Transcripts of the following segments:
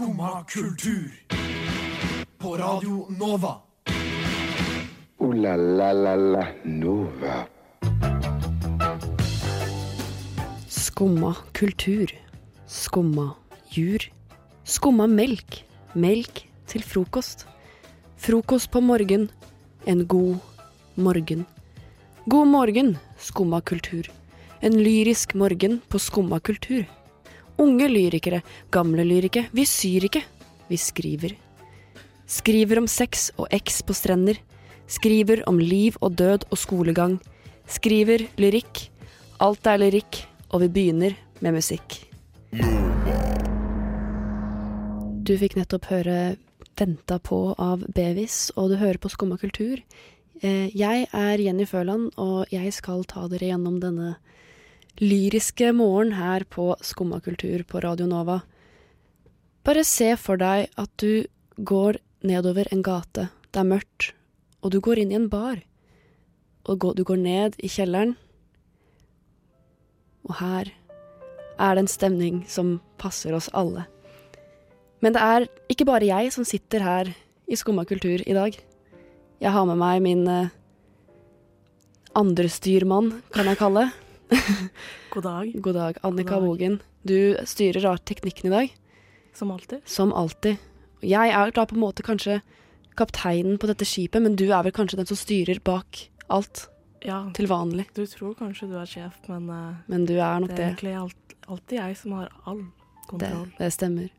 Skumma kultur. På Radio Nova. O-la-la-la-la Nova. Skumma kultur. Skumma jur. Skumma melk. Melk til frokost. Frokost på morgen. En god morgen. God morgen, skumma kultur. En lyrisk morgen på skumma kultur. Unge lyrikere, gamle lyrikere, vi syr ikke, vi skriver. Skriver om sex og eks på strender. Skriver om liv og død og skolegang. Skriver lyrikk. Alt er lyrikk, og vi begynner med musikk. Du fikk nettopp høre 'Venta på' av Bevis, og du hører på Skumma kultur. Eh, Jeg er Jenny Føland, og jeg skal ta dere gjennom denne lyriske morgen her på Skumma kultur på Radio Nova. Bare se for deg at du går nedover en gate, det er mørkt, og du går inn i en bar. Og du går ned i kjelleren, og her er det en stemning som passer oss alle. Men det er ikke bare jeg som sitter her i Skumma kultur i dag. Jeg har med meg min eh, andrestyrmann, kan jeg kalle. God dag, God dag, Annika dag. Bogen. Du styrer rart teknikken i dag, som alltid. som alltid. Jeg er da på en måte kanskje kapteinen på dette skipet, men du er vel kanskje den som styrer bak alt Ja, til vanlig. du tror kanskje du er sjef, men uh, Men du er nok det er det. egentlig alt, alltid jeg som har all kontroll. det stemmer.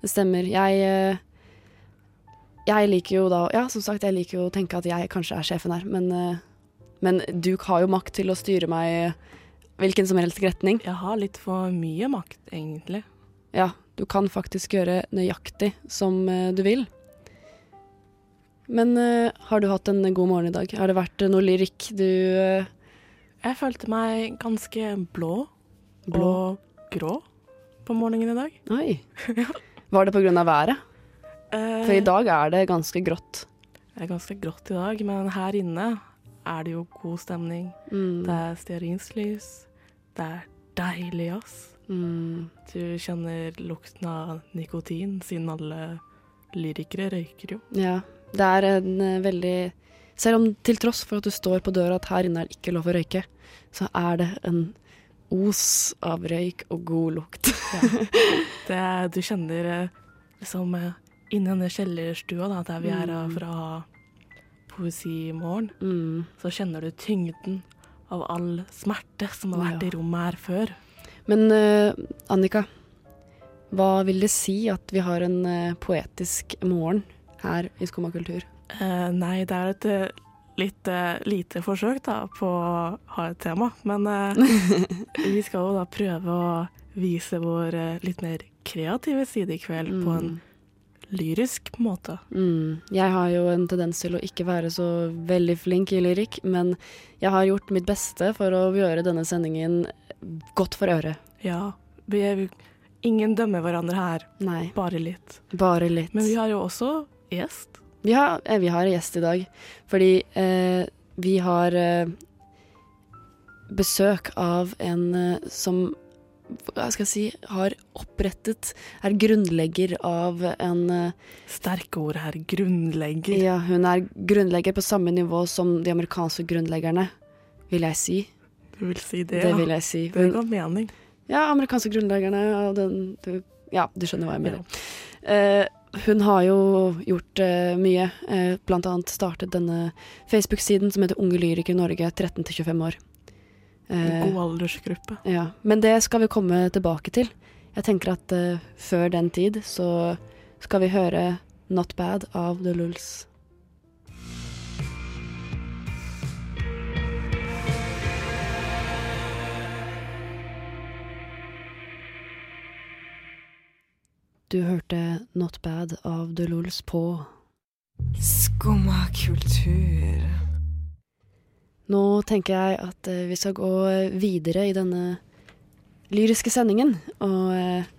Det stemmer. Jeg uh, Jeg liker jo da Ja, som sagt, jeg liker jo å tenke at jeg kanskje er sjefen her, men eh, Men du har jo makt til å styre meg hvilken som helst retning. Jeg har litt for mye makt, egentlig. Ja, du kan faktisk gjøre nøyaktig som eh, du vil. Men uh, har du hatt en god morgen i dag? Har det vært eh, noe lyrikk du uh... Jeg følte meg ganske blå, Blå? og grå på morgenen i dag. Oi. Var det av været? Uh, For i dag er det ganske grått. Det er ganske grått i dag, men her inne er det jo god stemning. Mm. Det er stearinslys. Det er deilig, ass. Mm. Du kjenner lukten av nikotin, siden alle lyrikere røyker jo. Ja. Det er en eh, veldig Selv om til tross for at du står på døra at her inne er det ikke lov å røyke, så er det en os av røyk og god lukt. Det, er- du kjenner eh, liksom eh, inni denne kjellerstua da, der vi er fra Mm. ha poesi i morgen, Mm. så kjenner du tyngden av all smerte som har vært Ja. i rommet her før. Men uh, Annika, hva vil det si at vi har en uh, poetisk morgen her i Skumma kultur? Eh, nei, det er et litt lite forsøk da, på å ha et tema, men vi skal jo da prøve å vise vår litt mer kreative side i kveld på en lyrisk måte. Mm. Jeg har jo en tendens til å ikke være så veldig flink i lyrikk, men jeg har gjort mitt beste for å gjøre denne sendingen godt for øret. Ja, vi er, ingen dømmer hverandre her, Nei, bare litt. bare litt. Men vi har jo også gjest. Vi har, eh, vi har gjest i dag, fordi eh, vi har eh, besøk av en eh, som hva skal jeg si, har opprettet, er grunnlegger av en eh, Sterke ord her. Grunnlegger. Ja, hun er grunnlegger på samme nivå som de amerikanske grunnleggerne, vil jeg si. Du vil si det, Det ja. vil jeg si. Det Hun, ga mening. ja, amerikanske grunnleggerne og den du, Ja, du skjønner hva jeg mener. Eh, hun har jo gjort uh, mye, uh, blant annet startet denne Facebook-siden som heter Unge lyrikere i Norge 13-25 år. Eh, God aldersgruppe. ja. Men det skal vi komme tilbake til. Jeg tenker at eh, før den tid så skal vi høre Not Bad av The Lulls. Du hørte Not Bad av The Lulls på Skumma kultur. Nå tenker jeg at eh, vi skal gå videre i denne lyriske sendingen. Og eh,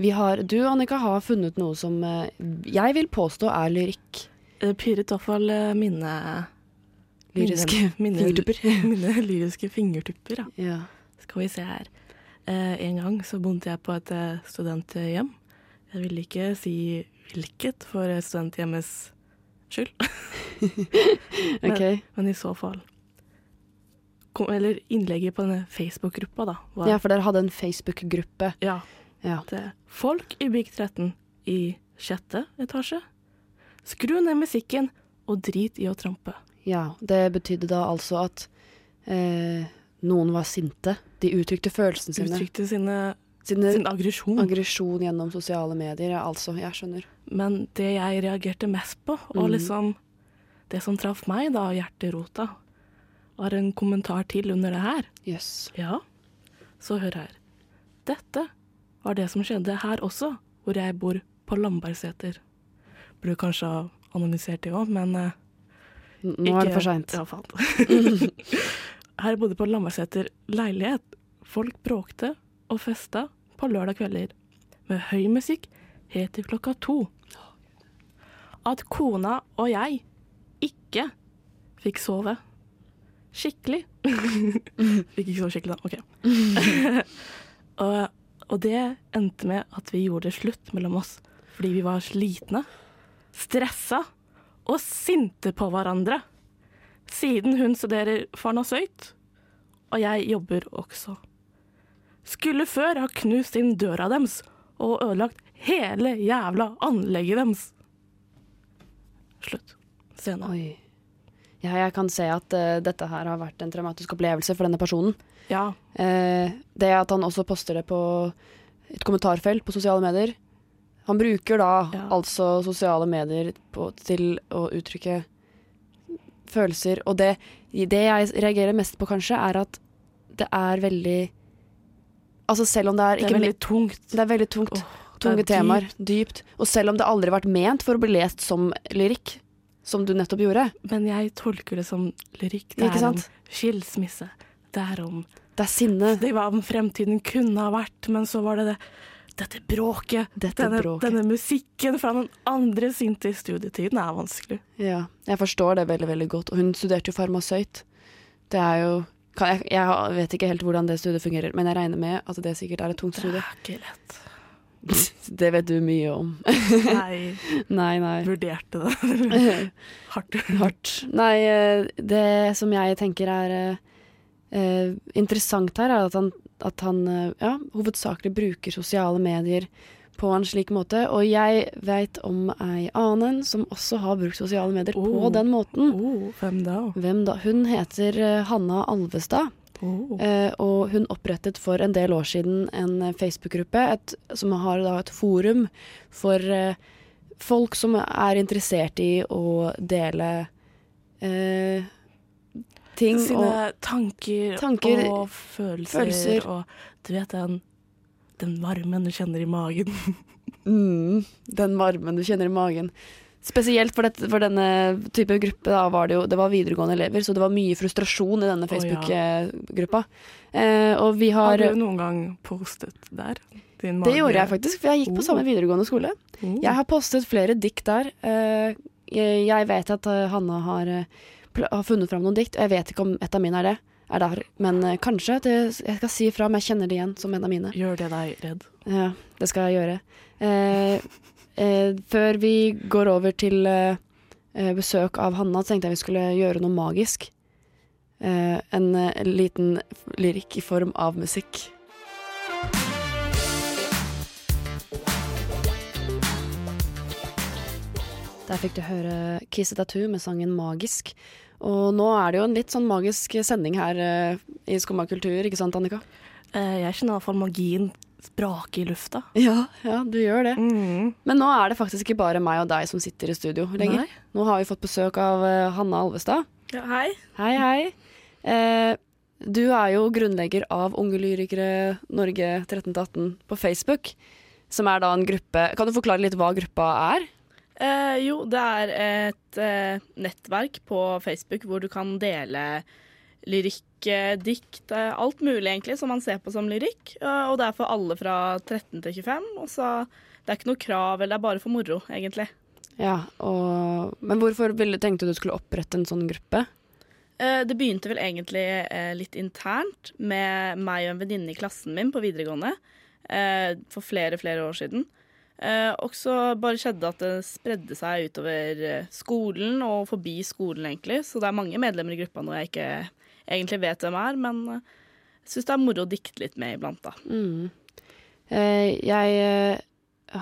vi har Du, Annika, har funnet noe som eh, jeg vil påstå er lyrikk. Det iallfall mine Lyriske mine, fingertupper. mine lyriske fingertupper, ja. Ja. Skal vi se her. Eh, en gang så bondet jeg på et studenthjem. Jeg vil ikke si hvilket for studenthjemmets skyld, Ok. men i så fall kom, Eller innlegget på denne Facebook-gruppa, da. Var, Ja, for dere hadde en Facebook-gruppe. ja, Ja. folk i Big 13 i sjette etasje. Skru ned musikken og drit i å trampe. ja. Det betydde da altså at eh, noen var sinte. De uttrykte følelsene sine. Uttrykte sine, Sine sin aggresjon. aggresjon gjennom sosiale medier. Ja, altså, jeg skjønner. Men det jeg reagerte mest på, og mm. liksom det som traff meg, da, hjerterota, var en kommentar til under det her. Jøss. Ja, så hør her. Dette var det som skjedde her også, hvor jeg bor på Lambertseter. Burde kanskje ha analysert det òg, men eh, Nå er det for seint. Ja, faen. her bodde på Lambertseter leilighet. Folk bråkte og festa på lørdag kvelder med høy musikk helt til klokka to. At kona og jeg ikke fikk sove. Skikkelig. fikk ikke sove skikkelig, da. OK. og, og det endte med at vi gjorde det slutt mellom oss fordi vi var slitne, stressa og sinte på hverandre. Siden hun studerer farmasøyt, og jeg jobber også. Skulle før ha knust inn døra deres og ødelagt hele jævla anlegget deres. Slutt. Scene. Oi. Ja, jeg kan se at uh, dette her har vært en traumatisk opplevelse for denne personen. Ja. Uh, det at han også poster det på et kommentarfelt på sosiale medier. Han bruker da Ja. altså sosiale medier på, til å uttrykke følelser. Og det, det jeg reagerer mest på, kanskje, er at det er veldig Altså selv om det er Det er veldig tungt. Det er veldig tungt. Oh, tunge er temaer. Dypt. Og selv om det aldri har vært ment for å bli lest som lyrikk, som du nettopp gjorde. Men jeg tolker det som lyrikk. Det er sant? om skilsmisse. Det er om Det er sinne. Det var om fremtiden kunne ha vært, men så var det det dette bråket. Dette denne, bråket. denne musikken fra den andre sinte i studietiden er vanskelig. Ja, jeg forstår det veldig, veldig godt. Og hun studerte jo farmasøyt. Det er jo jeg, jeg vet ikke helt hvordan det studiet fungerer, men jeg regner med at det sikkert er et tungt studie. Det er ikke lett. Det vet du mye om. nei. Nei, nei. vurderte det hardt. Hardt. Nei, eh, det som jeg tenker er eh, eh, interessant her, er at han, at han eh, ja, hovedsakelig bruker sosiale medier på en slik måte. Og jeg veit om ei annen som også har brukt sosiale medier på Oh. den måten. Oh, hvem da? Hvem da? Hun heter eh, Hanna Alvestad. Oh. Eh, og hun opprettet for en del år siden en eh, Facebook-gruppe som har da et forum for eh, folk som er interessert i å dele eh, ting Sine og tanker, tanker, og følelser, følelser. og du vet den, den varmen du kjenner i magen. mm, den varmen du kjenner i magen. Spesielt for, dette, for denne type gruppe da, var det jo det var videregående elever, så det var mye frustrasjon i denne Facebook-gruppa. Eh, og vi har Har du noen gang postet der? Din Det gjorde jeg faktisk, for jeg gikk på Oh. samme videregående skole. Oh. Jeg har postet flere dikt der. Eh, jeg, jeg vet at eh, Hanna har, eh, har funnet fram noen dikt, og jeg vet ikke om et av mine er det. Er der. Men eh, kanskje. Det, jeg skal si ifra om jeg kjenner det igjen som en av mine. Gjør det deg redd? Ja, det skal jeg gjøre. Eh, eh, før vi går over til eh, eh, besøk av Hanna, så tenkte jeg vi skulle gjøre noe magisk. Eh, en, liten lyrikk i form av musikk. Der fikk du høre Kiss It Tattoo med sangen Magisk. Og nå er det jo en litt sånn magisk sending her eh, i Skumma kultur, ikke sant Annika? Eh, jeg kjenner i hvert fall magien sprake i lufta. Ja, ja, du gjør det. Mm. Men nå er det faktisk ikke bare meg og deg som sitter i studio lenger. Nei. Nå har vi fått besøk av eh, Hanna Alvestad. Ja, hei. Hei, hei. Eh, du er jo grunnlegger av Unge lyrikere Norge 13-18 på Facebook. Som er da en gruppe Kan du forklare litt hva gruppa er? Eh, jo, det er et eh, nettverk på Facebook hvor du kan dele lyrikk, eh, dikt, eh, alt mulig egentlig som man ser på som lyrikk. Eh, og det er for alle fra 13 til 25. Og så det er ikke noe krav, eller det er bare for moro, egentlig. Ja, og, Men hvorfor ville, tenkte du du skulle opprette en sånn gruppe? Eh, det begynte vel egentlig litt internt med meg og en venninne i klassen min på videregående eh, for flere, flere år siden. Eh, og så bare skjedde at det spredde seg utover eh, skolen og forbi skolen, egentlig. Så det er mange medlemmer i gruppa nå jeg ikke egentlig vet hvem er, men eh, jeg syns det er moro å dikte litt med iblant, da. Mm. Eh, jeg eh,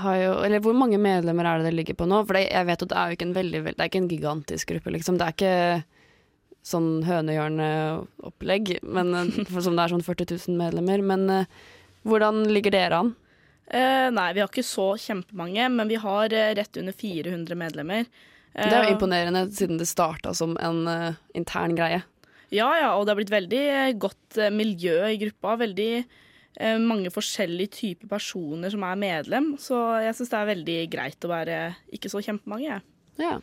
har jo Eller hvor mange medlemmer er det det ligger på nå? For jeg vet at det er jo ikke en veldig, det er ikke en gigantisk gruppe, liksom. Det er ikke sånn hønehjørneopplegg, eh, som det er sånn 40 000 medlemmer. Men eh, hvordan ligger dere an? Eh, nei, vi har ikke så kjempemange, men vi har eh, rett under 400 medlemmer. Det er jo Eh, imponerende siden det starta som en intern greie. Ja, ja, og det har blitt veldig godt miljø i gruppa. Veldig mange forskjellige typer personer som er medlem. Så jeg syns det er veldig greit å være ikke så kjempemange. jeg. Ja.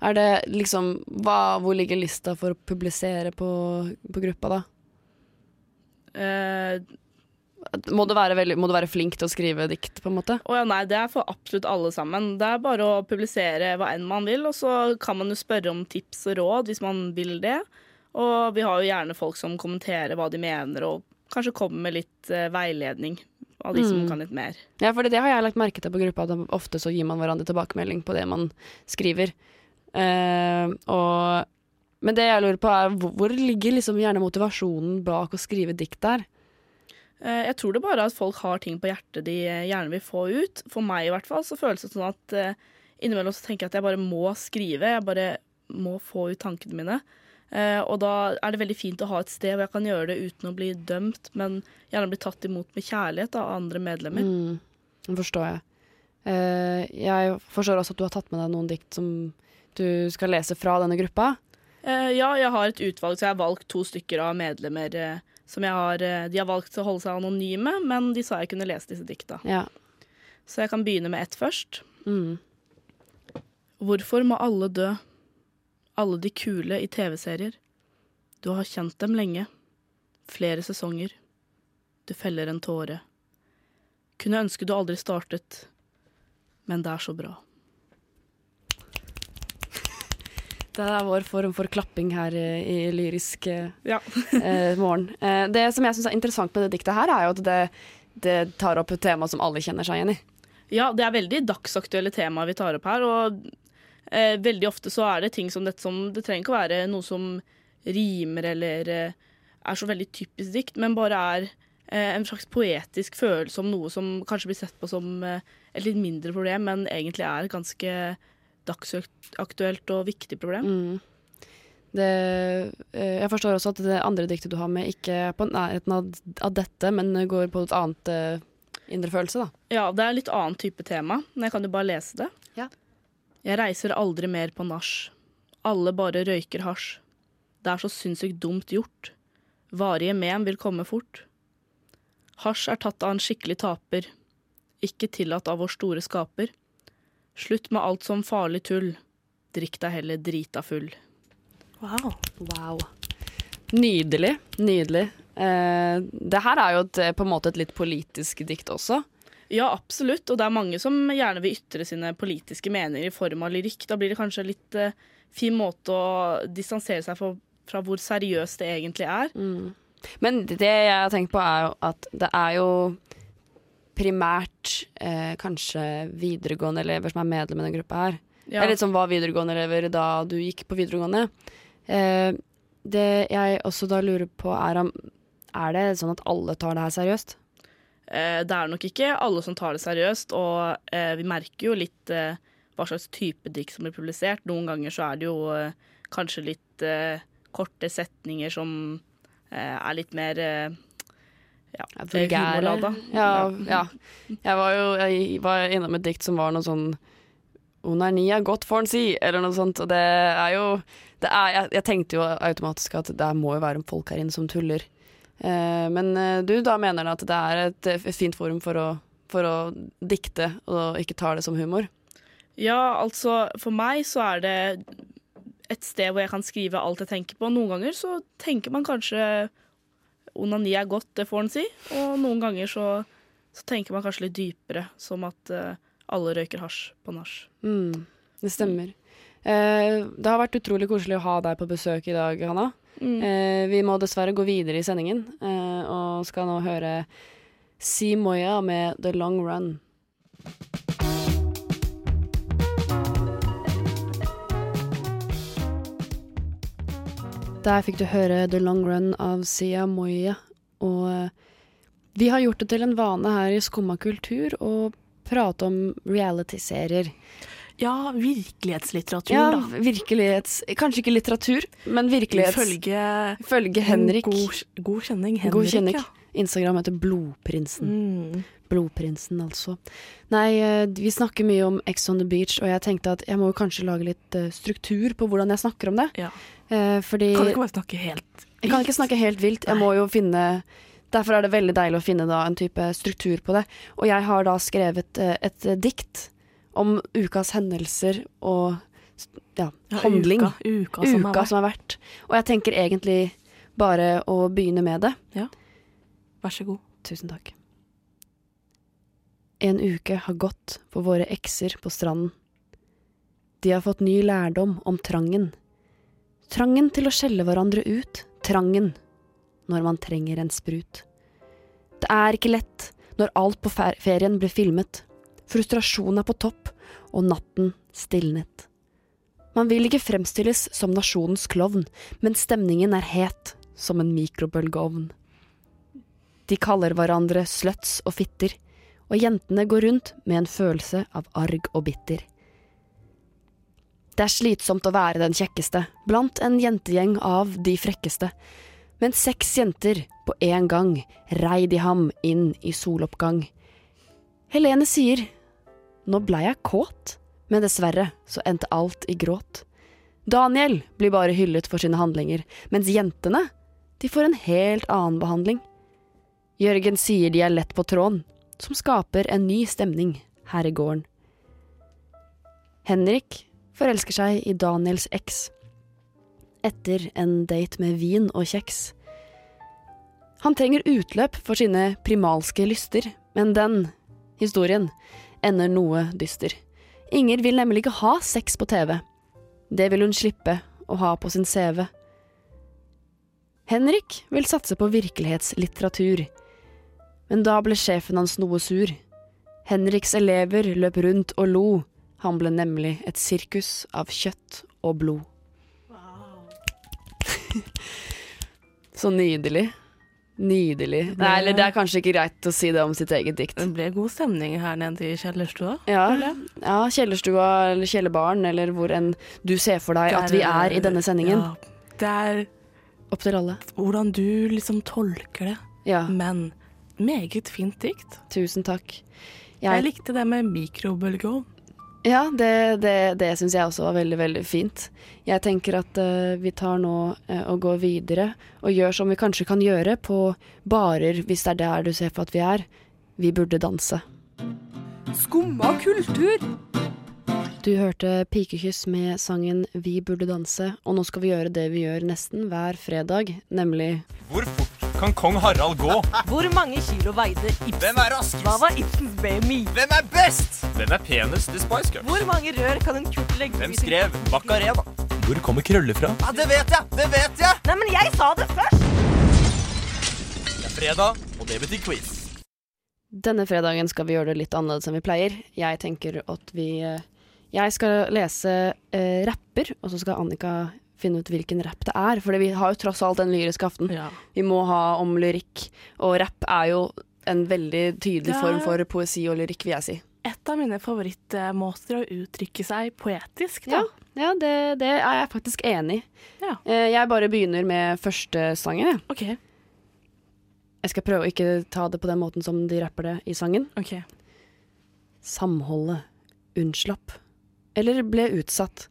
Er det liksom hva, Hvor ligger lista for å publisere på, på gruppa, da? Eh, Må du, være veldig, må du være flink til å skrive dikt, på en måte? og ja, nei, det er for absolutt alle sammen. Det er bare å publisere hva enn man vil, og så kan man jo spørre om tips og råd hvis man vil det. Og vi har jo gjerne folk som kommenterer hva de mener, og kanskje kommer med litt uh, veiledning av de som Mm. kan litt mer. Ja, for det har jeg lagt merke til på gruppa, at ofte så gir man hverandre tilbakemelding på det man skriver. Uh, og, men det jeg lurer på er, hvor ligger liksom gjerne motivasjonen bak å skrive dikt der? Eh, Jeg tror det bare er at folk har ting på hjertet de eh, gjerne vil få ut. For meg i hvert fall så føles det sånn at eh, innimellom så tenker jeg at jeg bare må skrive. Jeg bare må få ut tankene mine. Og da er det veldig fint å ha et sted hvor jeg kan gjøre det uten å bli dømt, men gjerne bli tatt imot med kjærlighet av andre medlemmer. Mm, forstår jeg. Jeg forstår også at du har tatt med deg noen dikt som du skal lese fra denne gruppa. Ja, jeg har et utvalg, så jeg har valgt to stykker av medlemmer som jeg har eh, De har valgt å holde seg anonyme, men de sa jeg kunne lese disse dikta. Ja. Så jeg kan begynne med ett først. Mm. Hvorfor må alle dø? Alle de kule i TV-serier. Du har kjent dem lenge. Flere sesonger. Du feller en tåre. Kunne ønske du aldri startet, men det er så bra. Det er vår form for klapping her i, lyrisk eh, Ja. eh, morgen. Eh, det som jeg syns er interessant med det diktet her, er jo at det, det tar opp et tema som alle kjenner seg igjen i. Ja, det er veldig dagsaktuelle temaer vi tar opp her, og eh, veldig ofte så er det ting som dette som Det trenger ikke å være noe som rimer eller eh, er så veldig typisk dikt, men bare er eh, en slags poetisk følelse om noe som kanskje blir sett på som et litt mindre problem, men egentlig er ganske dagsaktuelt og viktig problem. Mm. Det, eh, jeg forstår også at det andre diktet du har med, ikke er på nærheten av, dette, men går på et annet eh, indre følelse, da. Ja, det er litt annen type tema, men jeg kan jo bare lese det. Ja. Jeg reiser aldri mer på nach. Alle bare røyker hasj. Det er så sinnssykt dumt gjort. Varige men vil komme fort. Hasj er tatt av en skikkelig taper. Ikke tillatt av vår store skaper. Slutt med alt som farlig tull. Drikk deg heller drita full. Wow. Wow. Nydelig. Nydelig. Eh, det her er jo et, eh, på en måte et litt politisk dikt også. Ja, absolutt. Og det er mange som gjerne vil ytre sine politiske meninger i form av lyrikk. Da blir det kanskje en litt eh, fin måte å distansere seg fra, fra hvor seriøst det egentlig er. Men det jeg har tenkt på, er jo at det er jo primært eh, kanskje videregående elever som er medlem i denne gruppa her. Ja. Eller som var videregående elever da du gikk på videregående. Eh, det jeg også da lurer på, er om Er det sånn at alle tar det her seriøst? Eh, Det er nok ikke alle som tar det seriøst, og eh, vi merker jo litt eh, hva slags type dikt som blir publisert. Noen ganger så er det jo eh, kanskje litt korte setninger som er litt mer ja, Vulgære. Ja, ja. Jeg var jo jeg var innom et dikt som var noe sånn Onani er godt, får en si, eller noe sånt. Og det er jo det er, jeg, jeg tenkte jo automatisk at det må jo være folk her inne som tuller. Eh, men eh, du da mener at det er et, et fint forum for å, for å dikte, og ikke tar det som humor? Ja, altså for meg så er det et sted hvor jeg kan skrive alt jeg tenker på. Noen ganger så tenker man kanskje onani er godt, det får en si. Og noen ganger så, så tenker man kanskje litt dypere, som at eh, alle røyker hasj på nach. Mm, det stemmer. Eh, det har vært utrolig koselig å ha deg på besøk i dag, Hanna. Mm. Eh, vi må dessverre gå videre i sendingen, eh, og skal nå høre Si Moya med The Long Run. Der fikk du høre The Long Run av Sia Moya. Og eh, vi har gjort det til en vane her i Skumma kultur å prate om reality-serier. Ja, virkelighetslitteratur, Ja, da. virkelighets... Kanskje ikke litteratur, men virkelighets... Ifølge Ifølge Henrik. God, god kjenning. Henrik, God kjenning. ja. Instagram heter Blodprinsen. Mm. Blodprinsen, altså. Nei, eh, vi snakker mye om Ex on the Beach, og jeg tenkte at jeg må kanskje lage litt eh, struktur på hvordan jeg snakker om det. Ja. Eh, fordi Kan ikke bare snakke helt vilt? jeg kan ikke snakke helt vilt. Jeg må jo finne Derfor er det veldig deilig å finne da en type struktur på det. Og jeg har da skrevet et dikt om ukas hendelser og ja, ja, handling. Uka, uka, som Uka har som har vært. Og jeg tenker egentlig bare å begynne med det. Vær så god. Tusen takk. En uke har gått for våre ekser på stranden. De har fått ny lærdom om trangen. Trangen til å skjelle hverandre ut. Trangen når man trenger en sprut. Det er ikke lett når alt på ferien blir filmet. Frustrasjonen er på topp, og natten stilnet. Man vil ikke fremstilles som nasjonens klovn, men stemningen er het som en mikrobølgeovn. De kaller hverandre sluts og fitter, og jentene går rundt med en følelse av arg og bitter. Det er slitsomt å være den kjekkeste, blant en jentegjeng av de frekkeste, men seks jenter på en gang rei de ham inn i soloppgang. Helene sier, nå blei jeg kåt, men dessverre så endte alt i gråt. Daniel blir bare hyllet for sine handlinger, mens jentene, de får en helt annen behandling. Jørgen sier de er lett på tråden, som skaper en ny stemning her i gården. Henrik forelsker seg i Daniels eks. Etter en date med vin og kjeks. Han trenger utløp for sine primalske lyster, men den historien ender noe dyster. Inger vil nemlig ikke ha sex på TV. Det vil hun slippe å ha på sin CV. Henrik vil satse på virkelighetslitteratur. Men da ble sjefen hans noe sur. Henriks elever løp rundt og lo. Han ble nemlig et sirkus av kjøtt og blod. Wow. Så nydelig. Nydelig. Nei, eller det er kanskje ikke greit å si det om sitt eget dikt. Det ble god stemning her nede i kjellerstua. Ja, ja kjellerstua eller kjellerbaren, eller hvor enn du ser for deg at vi er i denne sendingen. Ja, det er Opp til alle. hvordan du liksom tolker det, Ja, men meget fint dikt. tusen takk. Jeg Jeg, likte det med mikrobølgeovn. ja, det, det, det syns jeg også var veldig, veldig fint. Jeg tenker at uh, vi tar nå uh, og går videre og gjør som vi kanskje kan gjøre på barer, hvis det er der du ser for at vi er. Vi burde danse. Skumma kultur. Du hørte Pikekyss med sangen Vi burde danse, og nå skal vi gjøre det vi gjør nesten hver fredag, nemlig Hvor fort kan kong Harald gå? Hvor mange kilo veide Ibsen? Hvem er raskest? Hva var Ibsens BMI? Hvem er best? Hvem er penest i Spice Girls? Hvor mange rør kan en kurt legge Hvem skrev Bacarena? Hvor kommer krøller fra? Ja, det vet jeg! Det vet jeg! Nei, men jeg sa det først! Det er fredag, og det betyr quiz. Denne fredagen skal vi gjøre det litt annerledes enn vi pleier. Jeg tenker at vi eh, Jeg skal lese eh, rapper, og så skal Annika finne ut hvilken rapp det er. For vi har jo tross alt den lyriske aften. Ja. Vi må ha om lyrikk. Og rapp er jo en veldig tydelig er- form for poesi og lyrikk, vil jeg si. Et av mine favorittmåter å uttrykke seg poetisk, da. Ja, ja det, det er jeg faktisk enig i. Ja. Eh, jeg bare begynner med første sangen. jeg. OK. Jeg skal prøve å ikke ta det på den måten som de rapper det i sangen. ok. Samholdet unnslapp, eller ble utsatt.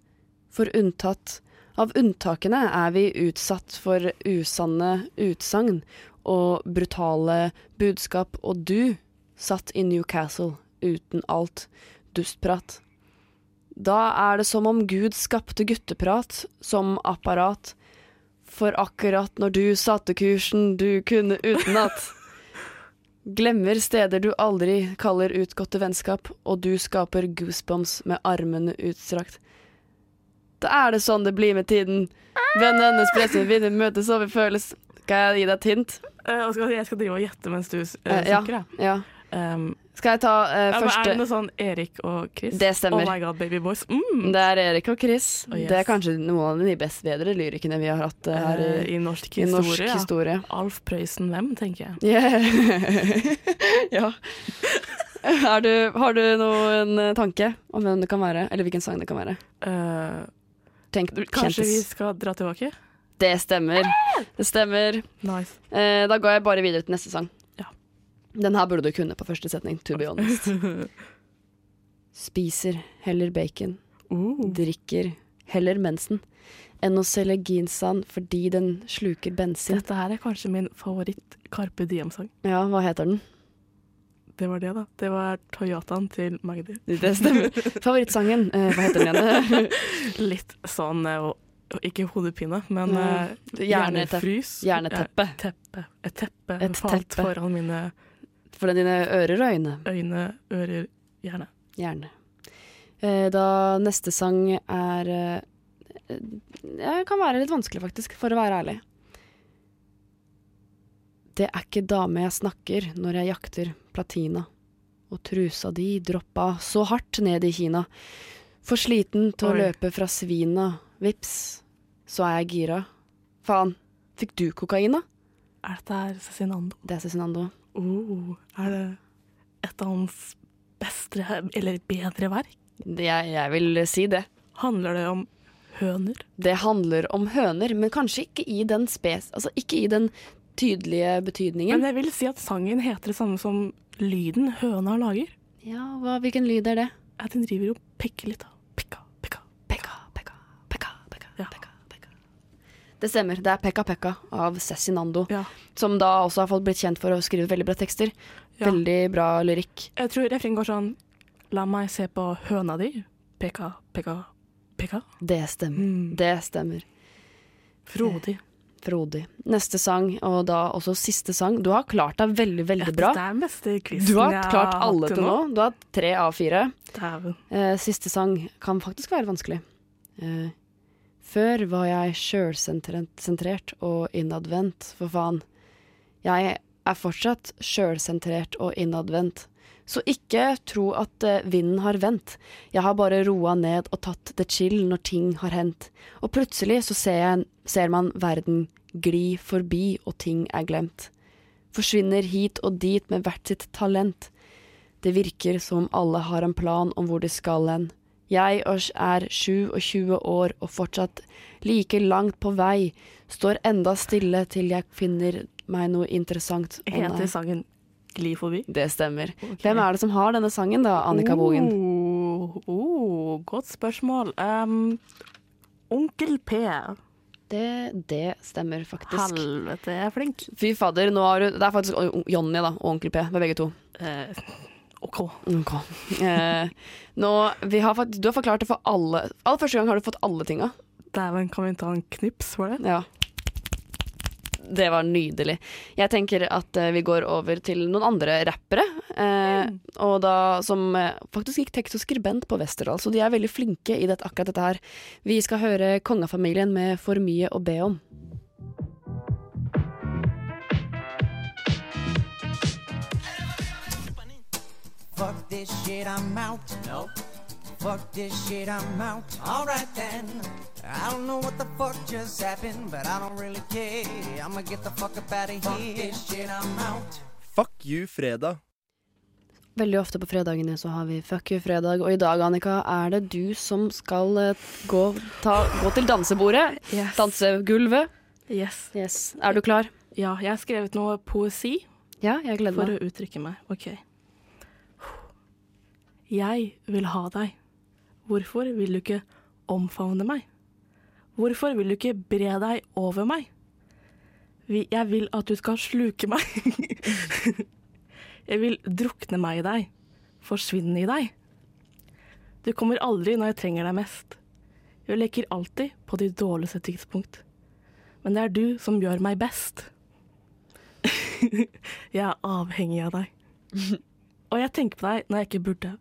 For unntatt av unntakene er vi utsatt for usanne utsagn og brutale budskap, og du satt i Newcastle uten alt dustprat. Da er det som om Gud skapte gutteprat som apparat, for akkurat når du satte kursen du kunne utenat. Glemmer steder du aldri kaller utgåtte vennskap, og du skaper goosebumps med armene utstrakt. Da er det sånn det blir med tiden. Vennene spres med vinden, møtes så vi føles. Skal jeg gi deg et hint? Uh, skal, jeg skal drive og gjette mens du uh, Eh, ja. snakker, da. Ja. Um, Skal jeg ta eh, ja, men er det noe sånn Erik og Chris? Det stemmer. Oh my god, baby boys. Mm. Det er Erik og Chris. Oh, yes. Det er kanskje noen av de best bedre lyrikene vi har hatt eh, her i, Eh, I norsk i historie. norsk ja. historie. Alf Prøysen hvem, tenker jeg. Yeah. ja. Du, har du noen eh, tanke om hvem det kan være, eller hvilken sang det kan være? Eh, Tenk, kanskje vi skal dra tilbake? Det stemmer. Det stemmer. Nice. Eh, da går jeg bare videre til neste sang. Ja. Den her burde du kunne på første setning, to be honest. Spiser heller bacon, Uh. drikker heller mensen, enn å selge ginsan fordi den sluker bensin. Dette her er kanskje min favoritt Carpe Diem-sang. Ja, hva heter den? Det var det, da. Det var Toyotaen til Magdi. Det stemmer. Favorittsangen, eh, hva heter den igjen? Litt sånn eh, Ikke hodepine, men Hjerneteppe. hjernefrys. Hjerneteppe. Eh, teppe. Et teppe Et falt teppe. foran mine For dine ører og øyne. øyne, ører, hjerne. Hjerne. Eh, da neste sang er eh, Kan være litt vanskelig, faktisk, for å være ærlig. Det er ikke dame jeg snakker når jeg jakter platina. Og trusa di droppa så hardt ned i Kina. For sliten til å løpe fra svina. Vips, så er jeg gira. Faen, fikk du kokain, da? Er dette Cezinando? Det er Cezinando. Oh, er det et av hans beste eller bedre verk? Jeg, jeg vil si det. Handler det om høner? Det handler om høner, men kanskje ikke i den spes... Altså ikke i den tydelige betydningen. Men jeg vil si at sangen heter det samme som lyden høna lager. ja, hva, hvilken lyd er det? At den driver og pekker litt. da. Pekka, pekka. Pekka, pekka, pekka, pekka, Ja. pekka, pekka. Det stemmer. Det er Pekka Pekka av Cezinando, Ja. som da også har fått blitt kjent for å skrive veldig bra tekster. Ja. Veldig bra lyrikk. Jeg tror refrenget går sånn La meg se på høna di. Pekka, pekka, pekka. Det stemmer. Mm. Det stemmer. Frodig. Frodig. Neste sang, og da også siste sang. Du har klart deg veldig, veldig bra. Det er den beste quizen Du har klart alle til nå. Du har tre av fire. Eh, siste sang kan faktisk være vanskelig. Eh, før var jeg sjølsentrert og innadvendt, for faen. Jeg er fortsatt sjølsentrert og innadvendt. Så ikke tro at eh, vinden har vendt. Jeg har bare roa ned og tatt det chill når ting har hendt. Og plutselig så ser, jeg, ser man verden gli forbi og ting er glemt. Forsvinner hit og dit med hvert sitt talent. Det virker som alle har en plan om hvor de skal hen. Jeg er 27 år og fortsatt like langt på vei, står enda stille til jeg finner meg noe interessant. Helt. Heter sangen Gli forbi? Det stemmer. Hvem er det som har denne sangen da, Annika Bogen? Oh, oh, godt spørsmål. Um, Onkel P. Det, det stemmer faktisk. Helvete, jeg er flink. Fy fader, nå har du Det er faktisk Jonny da, og Onkel P, med begge to. Eh, OK. Ok. Eh, nå, vi har du har forklart det for alle. Aller første gang har du fått alle tinga. Dæven, kan vi ta en knips for det? Ja. Det var nydelig. Jeg tenker at eh, vi går over til noen andre rappere. Eh, og da, som eh, faktisk gikk tekst og skribent på Westerdal, så de er veldig flinke i dette, akkurat dette her. Vi skal høre Kongafamilien med For mye å be om. Fuck this shit, I'm out. Nope. Fuck this shit, I'm out. Alright then. I don't know what the fuck just happened, but I don't really care. I'ma get the fuck up out of here. Fuck this shit, I'm out. Fuck you, fredag. Veldig ofte på fredagene så har vi Fuck you fredag, og i dag, Annika, er det du som skal eh, gå, ta, gå til dansebordet. Yes. Dansegulvet. Yes. Yes. Er du klar? Ja, jeg har skrevet noe poesi Ja, jeg gleder meg. for å uttrykke meg. OK. Jeg vil ha deg. Hvorfor vil du ikke omfavne meg? Hvorfor vil du ikke bre deg over meg? Jeg vil at du skal sluke meg. Jeg vil drukne meg i deg, forsvinne i deg. Du kommer aldri når jeg trenger deg mest. Jeg leker alltid på de dårligste tidspunkt. Men det er du som gjør meg best. jeg er avhengig av deg. Og jeg tenker på deg når jeg ikke burde.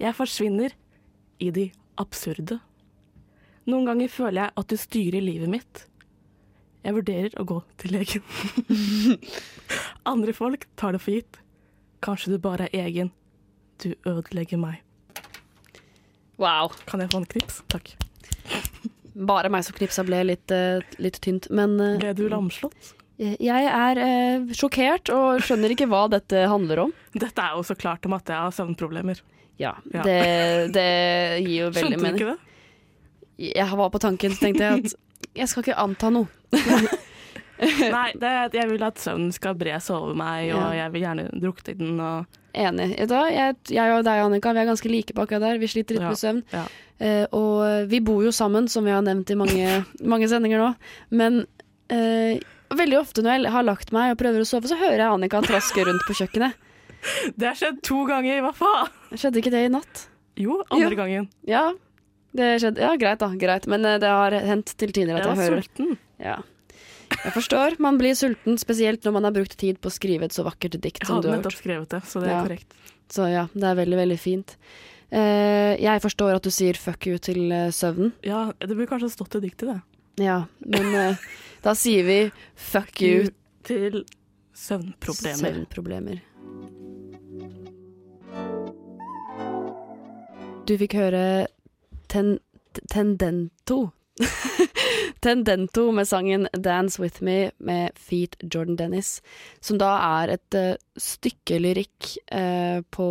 Jeg forsvinner i de absurde. Noen ganger føler jeg at du styrer livet mitt. Jeg vurderer å gå til legen. Andre folk tar det for gitt. Kanskje du bare er egen. Du ødelegger meg. Wow. Kan jeg få en knips? Takk. Bare meg som knipsa ble litt, eh, litt tynt, men eh, Ble du lamslått? jeg er eh, sjokkert og skjønner ikke hva dette handler om. Dette er jo så klart om at jeg har søvnproblemer. Ja, Ja. Det, det gir jo veldig Skjønte du ikke det? Jeg var på tanken, så tenkte jeg at jeg skal ikke anta noe. Nei, det, jeg vil at søvnen skal bre seg over meg, og Ja. jeg vil gjerne drukne i den. Og Enig. Da. Jeg, jeg og deg, Annika, vi er ganske like på akkurat der. Vi sliter litt Ja, med søvn. ja. Eh, og vi bor jo sammen, som vi har nevnt i mange, mange sendinger nå. Men eh, veldig ofte når jeg har lagt meg og prøver å sove, så hører jeg Annika traske rundt på kjøkkenet. Det har skjedd to ganger, hva faen? Skjedde ikke det i natt? Jo, andre jo. gangen. Ja. Det skjedde. Ja, greit da, greit. Men eh, det har hendt til tider at Jeg jeg, hører sulten. Ja. Jeg forstår. Man blir sulten, spesielt når man har brukt tid på å skrive et så vakkert dikt Jeg som du hadde nettopp skrevet det, så det er Ja. korrekt. Så ja, det er veldig, veldig fint. Uh, jeg forstår at du sier fuck you til uh, søvnen. Ja, det burde kanskje stått i diktet, det. Ja, men uh, da sier vi fuck you til søvnproblemer. søvnproblemer. Du fikk høre ten, Tendento. Tendento med sangen 'Dance With Me' med Feet Jordan Dennis, som da er et uh, stykke lyrikk uh, på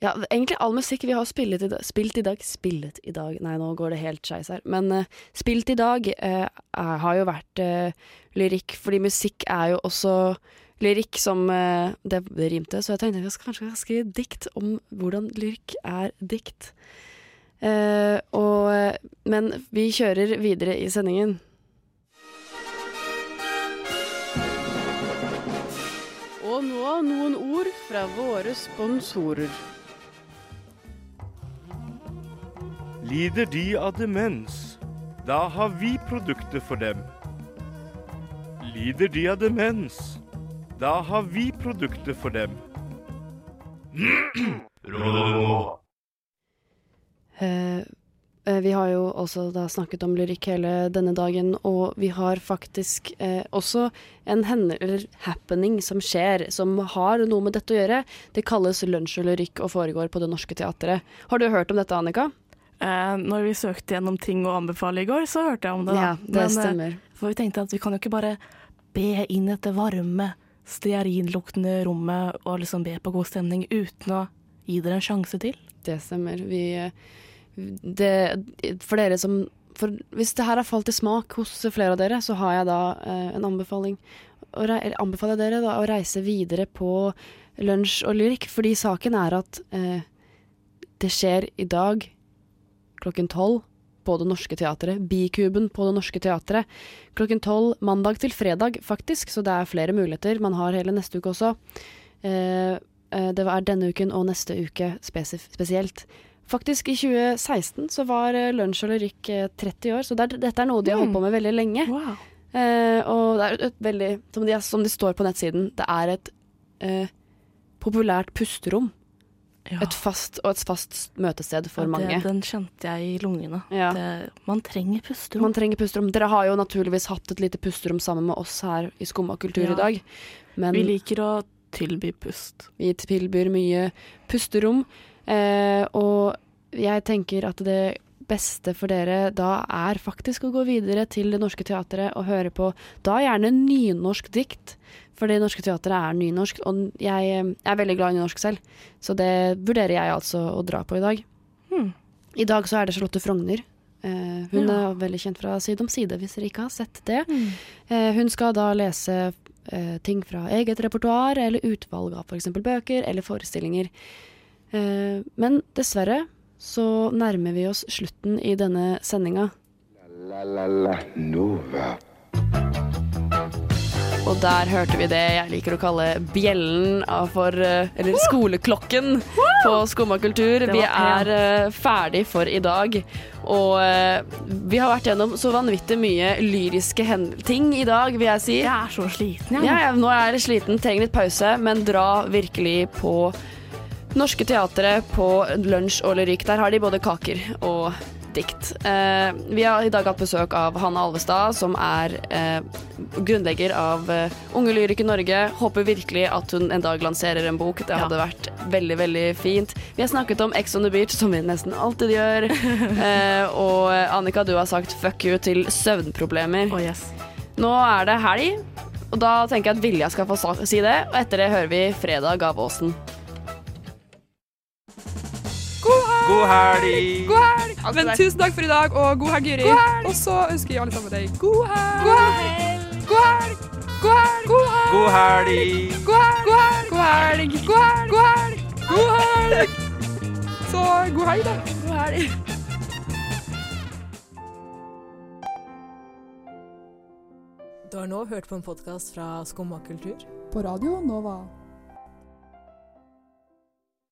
ja, egentlig all musikk vi har spilt i, dag, spilt i dag Spillet i dag, nei nå går det helt skeis her. Men eh, spilt i dag har jo vært lyrikk, fordi musikk er jo også lyrikk som eh, Det rimte, så jeg tenkte jeg skal, kanskje jeg skal skrive dikt om hvordan lyrikk er dikt. Uh, og, men vi kjører videre i sendingen. Og nå noen ord fra våre sponsorer. Lider de av demens? Da har vi produkter for dem. Lider de av demens? Da har vi produkter for dem. Eh, eh, vi har jo også da snakket om lyrikk hele denne dagen, og vi har faktisk eh, også en eller happening som skjer, som har noe med dette å gjøre. Det kalles lunsj og lyrikk og foregår på Det Norske Teatret. Har du hørt om dette, Annika? Eh, når vi søkte gjennom ting å anbefale i går, så hørte jeg om det. Da. Ja, det Men, eh, stemmer. For vi tenkte at vi kan jo ikke bare be inn etter varme, stearinluktende rommet og liksom be på god stemning uten å gi dere en sjanse til. Det stemmer. Vi det, For dere som for Hvis det her har falt i smak hos flere av dere, så har jeg da eh, en anbefaling. Rei- anbefaler dere da å reise videre på lunsj og lyrikk, fordi saken er at eh, det skjer i dag klokken tolv på Det Norske Teatret. Bikuben på Det Norske Teatret. Klokken tolv mandag til fredag, faktisk, så det er flere muligheter. Man har hele neste uke også. Eh, eh, det er denne uken og neste uke spesielt. Faktisk i 2016 så var eh, Lunsj og Lyrikk eh, 30 år, så det er, dette er noe de har holdt på med veldig lenge. Eh, og det er et veldig, som de, som de står på nettsiden, det er et eh, populært pusterom. Et fast, og et fast møtested for Ja, mange. Den kjente jeg i lungene. Ja. Det, man trenger pusterom. Man trenger pusterom. Dere har jo naturligvis hatt et lite pusterom sammen med oss her i Skumma kultur Ja. i dag. Men Vi liker å tilby pust. vi tilbyr mye pusterom. Eh, og jeg tenker at det beste for dere da er faktisk å gå videre til Det Norske Teatret og høre på da gjerne nynorsk dikt. For Det Norske Teatret er nynorsk, og jeg eh, er veldig glad i nynorsk selv. Så det vurderer jeg altså å dra på i dag. Hmm. I dag så er det Charlotte Frogner. Uh, hun Ja. er veldig kjent fra Side om side, hvis dere ikke har sett det. Eh, hun skal da lese uh, ting fra eget repertoar, eller utvalg av f.eks. bøker eller forestillinger. Men dessverre så nærmer vi oss slutten i denne sendinga. Og der hørte vi det jeg liker å kalle bjellen for eh, Eller skoleklokken på Skumma kultur. Vi er eh, ferdig for i dag. Og eh, vi har vært gjennom så vanvittig mye lyriske ting i dag, vil jeg si. Jeg er så sliten, jeg. Ja, ja, nå er jeg sliten, trenger litt pause, men dra virkelig på Norske Teatret på lunsj og lyrikk. Der har de både kaker og dikt. Eh, vi har i dag hatt besøk av Hanne Alvestad, som er eh, grunnlegger av eh, Unge Lyriker Norge. Håper virkelig at hun en dag lanserer en bok. Det hadde vært veldig, veldig fint. Vi har snakket om Ex on the Beach, som vi nesten alltid gjør. Eh, og Annika, du har sagt fuck you til søvnproblemer. Nå er det helg, og da tenker jeg at Vilja skal få si det. Og etter det hører vi Fredag av Åsen. God helg! God helg! Men tusen takk for i dag, og god helg, Juri. Og så ønsker jeg alle sammen deg god helg. God helg. God helg. God helg. God helg! God helg. God helg. God helg. God helg. God helg. Så god helg, da. God helg. Du har nå hørt på en podkast fra Skumma kultur. På radio Nova.